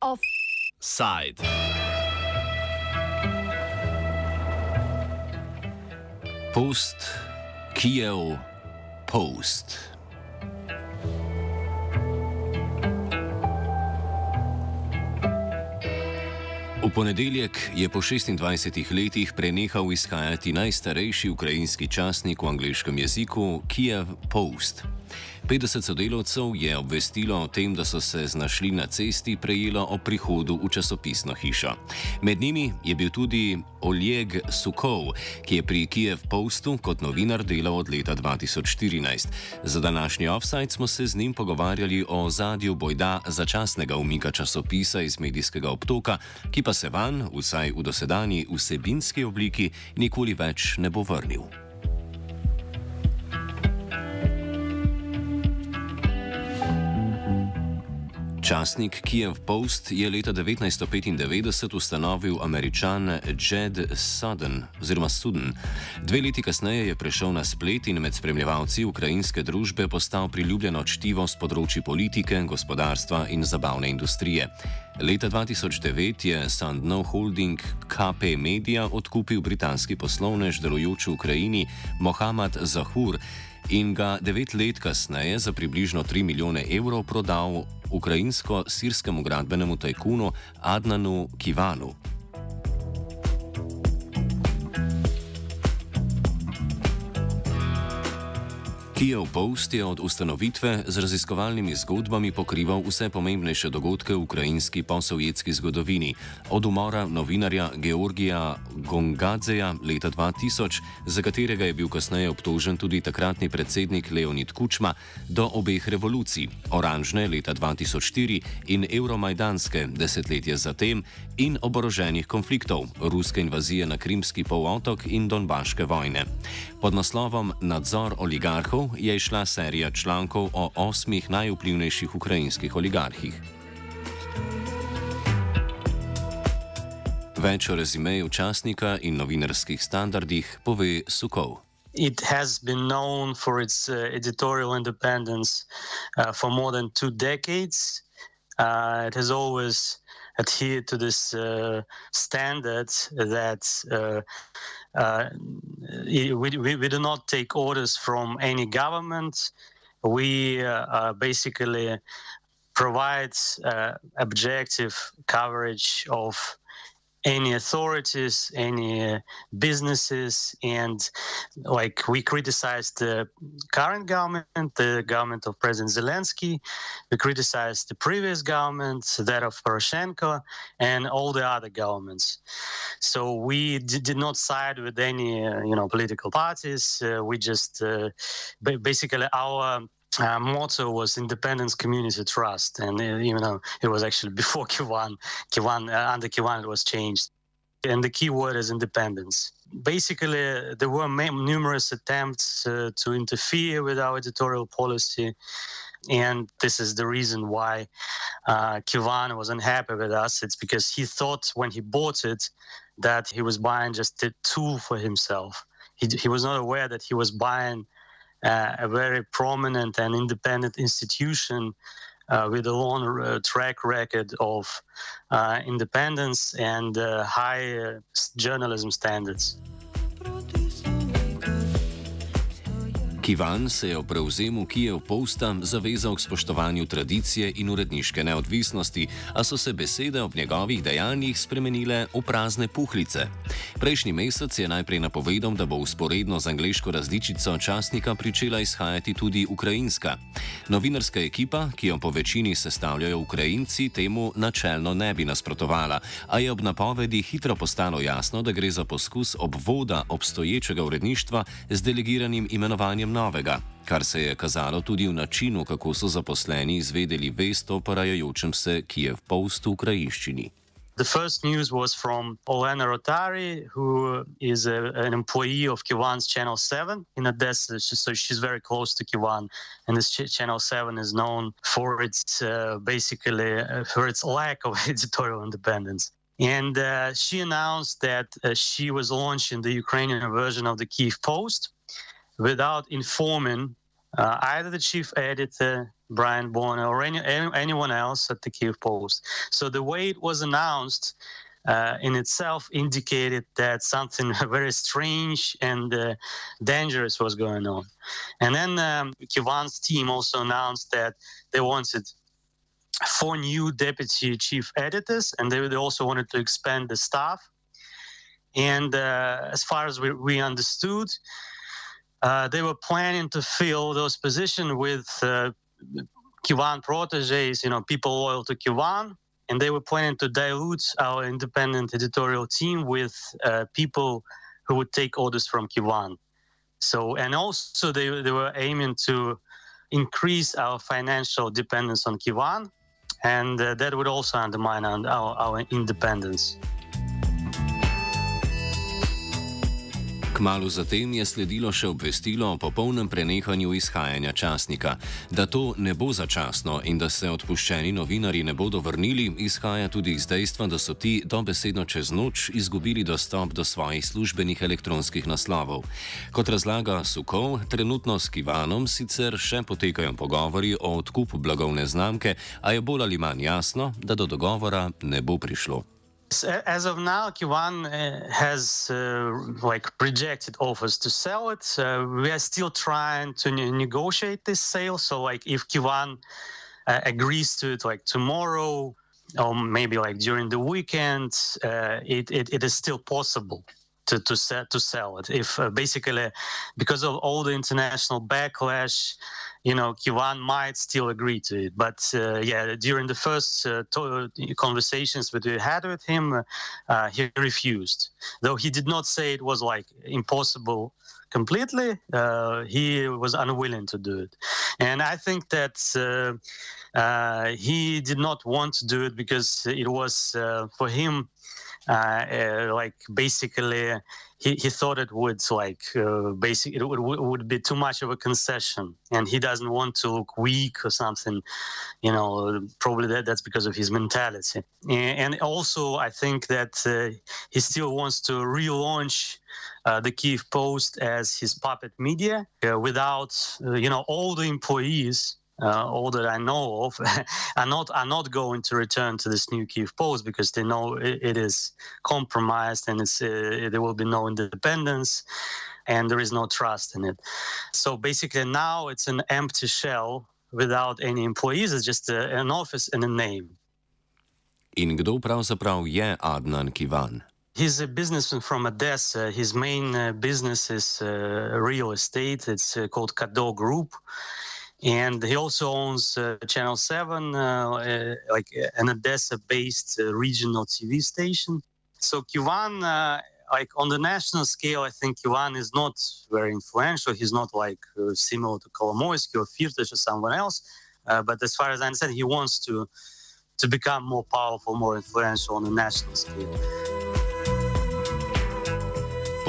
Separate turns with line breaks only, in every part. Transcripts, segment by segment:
Offside. Post, Kijev, Post. V ponedeljek je po 26 letih prenehal izhajati najstarejši ukrajinski časnik v angliškem jeziku Kiev Post. 50 sodelavcev je obvestilo o tem, da so se znašli na cesti, prejelo o prihodu v časopisno hišo. Med njimi je bil tudi Oleg Sukov, ki je pri Kijev Postu kot novinar delal od leta 2014. Za današnji offside smo se z njim pogovarjali o zadju bojda začasnega umika časopisa iz medijskega obtoka, ki pa se van, vsaj v dosedanji vsebinski obliki, nikoli več ne bo vrnil. Časnik Kiev Post je leta 1995 ustanovil američan Jed Sudden, oziroma Sudden. Dve leti kasneje je prešel na splet in med spremljevalci ukrajinske družbe postal priljubljeno čtivo z področji politike, gospodarstva in zabavne industrije. Leta 2009 je Sandno Holding KP Media odkupil britanski poslovnež delujoč v Ukrajini Mohamed Zahur in ga devet let kasneje za približno 3 milijone evrov prodal ukrajinsko-sirskemu gradbenemu tajkunu Adnanu Kivanu. Kijev Post je od ustanovitve z raziskovalnimi zgodbami pokrival vse pomembnejše dogodke v ukrajinski posovjetski zgodovini, od umora novinarja Georgija Gongadzeja leta 2000, za katerega je bil kasneje obtožen tudi takratni predsednik Leonid Kučma, do obeh revolucij, oranžne leta 2004 in euromajdanske desetletje zatem, in oboroženih konfliktov, ruske invazije na Krimski polotok in Donbaške vojne. Pod naslovom Nadzor oligarhov je išla serija člankov o osmih najvplivnejših ukrajinskih oligarhih. Več o rezimeju časnika in novinarskih standardih pove Sukov.
It has been known for its uh, editorial independence uh, for more than two decades. Uh, it has always adhered to this uh, standard that uh, Uh, we, we, we, do not take orders from any government. We uh, basically provide uh, objective coverage of any authorities, any uh, businesses, and like we criticized the current government, the government of President Zelensky, we criticized the previous government, that of Poroshenko, and all the other governments. So we did not side with any, uh, you know, political parties. Uh, we just uh, basically our uh, motto was independence, community, trust, and uh, even though it was actually before Kivan, Kivan uh, under Kivan it was changed, and the key word is independence. Basically, there were numerous attempts uh, to interfere with our editorial policy, and this is the reason why uh, Kivan was unhappy with us. It's because he thought when he bought it that he was buying just a tool for himself. He, he was not aware that he was buying uh, a very prominent and independent institution uh, with a long uh, track record of uh, independence and uh, high uh, journalism standards.
Ivan se je o prevzemu Kijev Posta zavezal k spoštovanju tradicije in uredniške neodvisnosti, a so se besede ob njegovih dejanjih spremenile v prazne puhlice. Prejšnji mesec je najprej napovedal, da bo usporedno z angliško različico časnika pričela izhajati tudi ukrajinska. Novinarska ekipa, ki jo po večini sestavljajo Ukrajinci, temu načelno ne bi nasprotovala, a je ob napovedi hitro postalo jasno, da gre za poskus obvoda obstoječega uredništva z delegiranim imenovanjem novega, kar se je kazalo tudi v načinu, kako so zaposleni izvedeli vest o parajajočem se Kijev Post v ukrajinščini.
The first news was from Olena Rotari, who is a, an employee of Kivan's Channel 7 in Odessa. So she's very close to Kivan. And this ch- Channel 7 is known for its uh, basically uh, for its lack of editorial independence. And uh, she announced that uh, she was launching the Ukrainian version of the Kiev Post without informing uh, either the chief editor, Brian Bonner, or any, anyone else at the Kyiv Post. So the way it was announced uh, in itself indicated that something very strange and uh, dangerous was going on. And then um, Kivan's team also announced that they wanted four new deputy chief editors, and they, they also wanted to expand the staff. And uh, as far as we, we understood, uh, they were planning to fill those positions with uh, proteges, you know, people loyal to Kivan, and they were planning to dilute our independent editorial team with uh, people who would take orders from Kivan. So, and also they, they were aiming to increase our financial dependence on Kivan and uh, that would also undermine our, our independence.
Kmalo zatem je sledilo še obvestilo o popolnem prenehanju izhajanja časnika. Da to ne bo začasno in da se odpuščeni novinari ne bodo vrnili, izhaja tudi iz dejstva, da so ti dobesedno čez noč izgubili dostop do svojih službenih elektronskih naslovov. Kot razlaga Sukov, trenutno s Kivanom sicer še potekajo pogovori o odkupu blagovne znamke, a je bolj ali manj jasno, da do dogovora ne bo prišlo.
As of now, Kivan uh, has uh, like projected offers to sell it. We are still trying to ne- negotiate this sale. So, like, if Kivan uh, agrees to it, like tomorrow or maybe like during the weekend, it, it, it is still possible to to sell to sell it. If uh, basically because of all the international backlash you know, Kivan might still agree to it. But uh, yeah, during the first uh, to- conversations that we had with him, uh, he refused. Though he did not say it was like impossible completely, uh, he was unwilling to do it. And I think that uh, uh, he did not want to do it because it was for him like basically he, he thought it would like uh, basically it would, would be too much of a concession and he doesn't want to look weak or something you know probably that, that's because of his mentality. And, also i think that uh, he still wants to relaunch uh, the Kyiv Post as his puppet media uh, without uh, you know all the employees uh, all that I know of, are not are not going to return to this new Kiev Post because they know it, it is compromised and it's uh, there will be no independence and there is no trust in it. So basically, now it's an empty shell without any employees. It's just a, an office and a name.
In kdo pravzaprav je Adnan Kivan?
He's a businessman from Odessa. His main uh, business is uh, real estate. It's uh, called Kado Group and he also owns uh, Channel Seven, uh, uh, like an Odessa-based uh, regional TV station. So Kivan, uh, like on the national scale, I think Kivan is not very influential. He's not like similar to Kolomoisky or Firtash or someone else. but as far as I understand, he wants to to become more powerful, more influential on the national scale.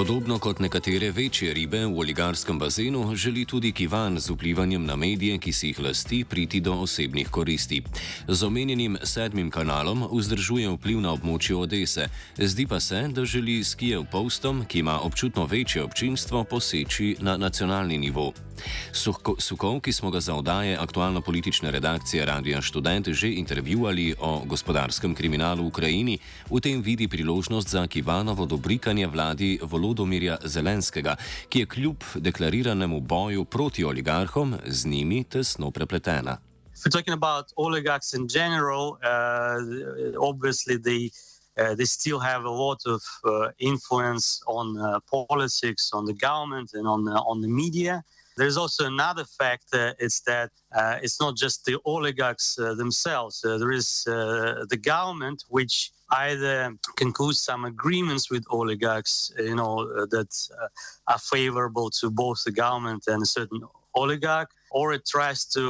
Podobno kot nekatere večje ribe v oligarskem bazenu, želi tudi Kivan z vplivanjem na medije, ki si jih lasti, priti do osebnih koristi. Z omenjenim sedmim kanalom vzdržuje vpliv na območje Odese, zdi pa se, da želi s Kijev Postom, ki ima občutno večje občinstvo, poseči na nacionalni nivo. Sukov, ki smo ga za oddaje aktualno politične redakcije Radia Student že intervjuvali o gospodarskem kriminalu v Ukrajini, v tem vidi priložnost za Kivanovo dobrikanje vladi Volodomirja Zelenskega, ki je kljub deklariranemu boju proti oligarhom z njimi tesno prepletena.
If we're talking about oligarchs in general, uh, obviously they uh, they still have a lot of uh, influence on uh, politics, on the government, and on uh, on the media. There's also another factor: it's that uh, it's not just the oligarchs uh, themselves. Uh, there is uh, the government, which either concludes some agreements with oligarchs, you know, uh, that uh, are favorable to both the government and a certain oligarch, or it tries to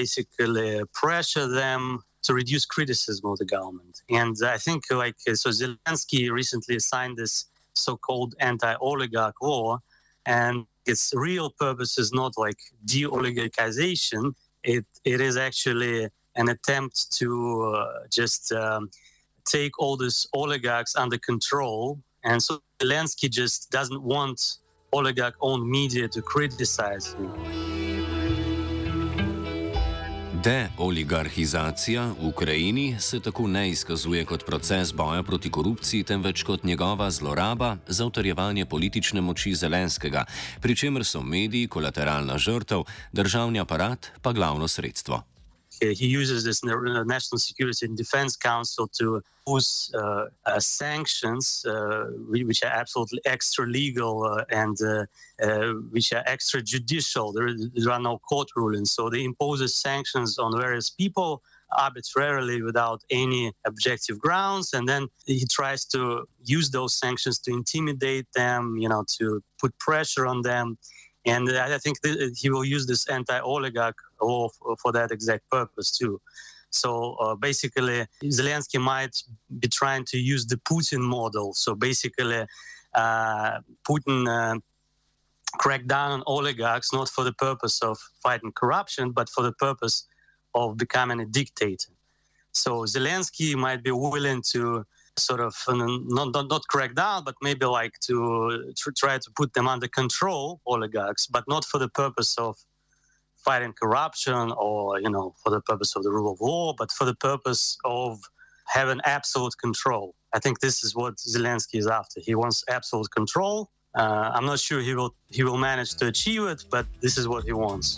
basically pressure them to reduce criticism of the government. And I think, like, so Zelensky recently signed this so-called anti-oligarch law, and its real purpose is not like de-oligarchization. It it is actually an attempt to uh, just um, take all these oligarchs under control. And so Zelensky just doesn't want oligarch owned media to criticize him.
Deoligarhizacija v Ukrajini se tako ne izkazuje kot proces boja proti korupciji, temveč kot njegova zloraba za utrjevanje politične moči Zelenskega, pri čemer so mediji kolateralna žrtev, državni aparat pa glavno sredstvo.
Uh, he uses this National Security and Defense Council to impose uh, uh, sanctions, uh, which are absolutely extra legal uh, and uh, which are extrajudicial. There, there are no court rulings. So they impose sanctions on various people arbitrarily without any objective grounds. And then he tries to use those sanctions to intimidate them, you know, to put pressure on them. And I think he will use this anti-oligarch law for that exact purpose too. So uh, basically, Zelensky might be trying to use the Putin model. So basically, uh, Putin uh, cracked down on oligarchs not for the purpose of fighting corruption, but for the purpose of becoming a dictator. So Zelensky might be willing to sort of not, not, not crack down, but maybe like to, to try to put them under control, oligarchs, but not for the purpose of fighting corruption or you know for the purpose of the rule of law, but for the purpose of having absolute control. I think this is what Zelensky is after. He wants absolute control. Uh, I'm not sure he will he will manage to achieve it, but this is what he wants.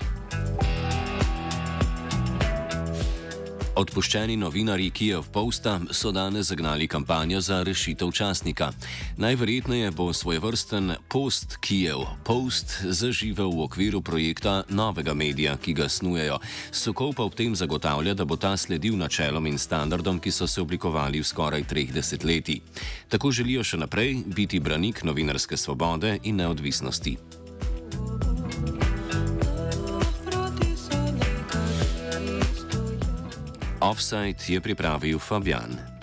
Odpuščeni novinari Kijev Posta so danes zagnali kampanjo za rešitev časnika. Najverjetneje bo svoj vrsten post Kijev Post zaživel v okviru projekta novega medija, ki ga snujejo. Sokol pa ob tem zagotavlja, da bo ta sledil načelom in standardom, ki so se oblikovali v skoraj treh desetletjih. Tako želijo še naprej biti branik novinarske svobode in neodvisnosti. Offside je pripravil Fabian.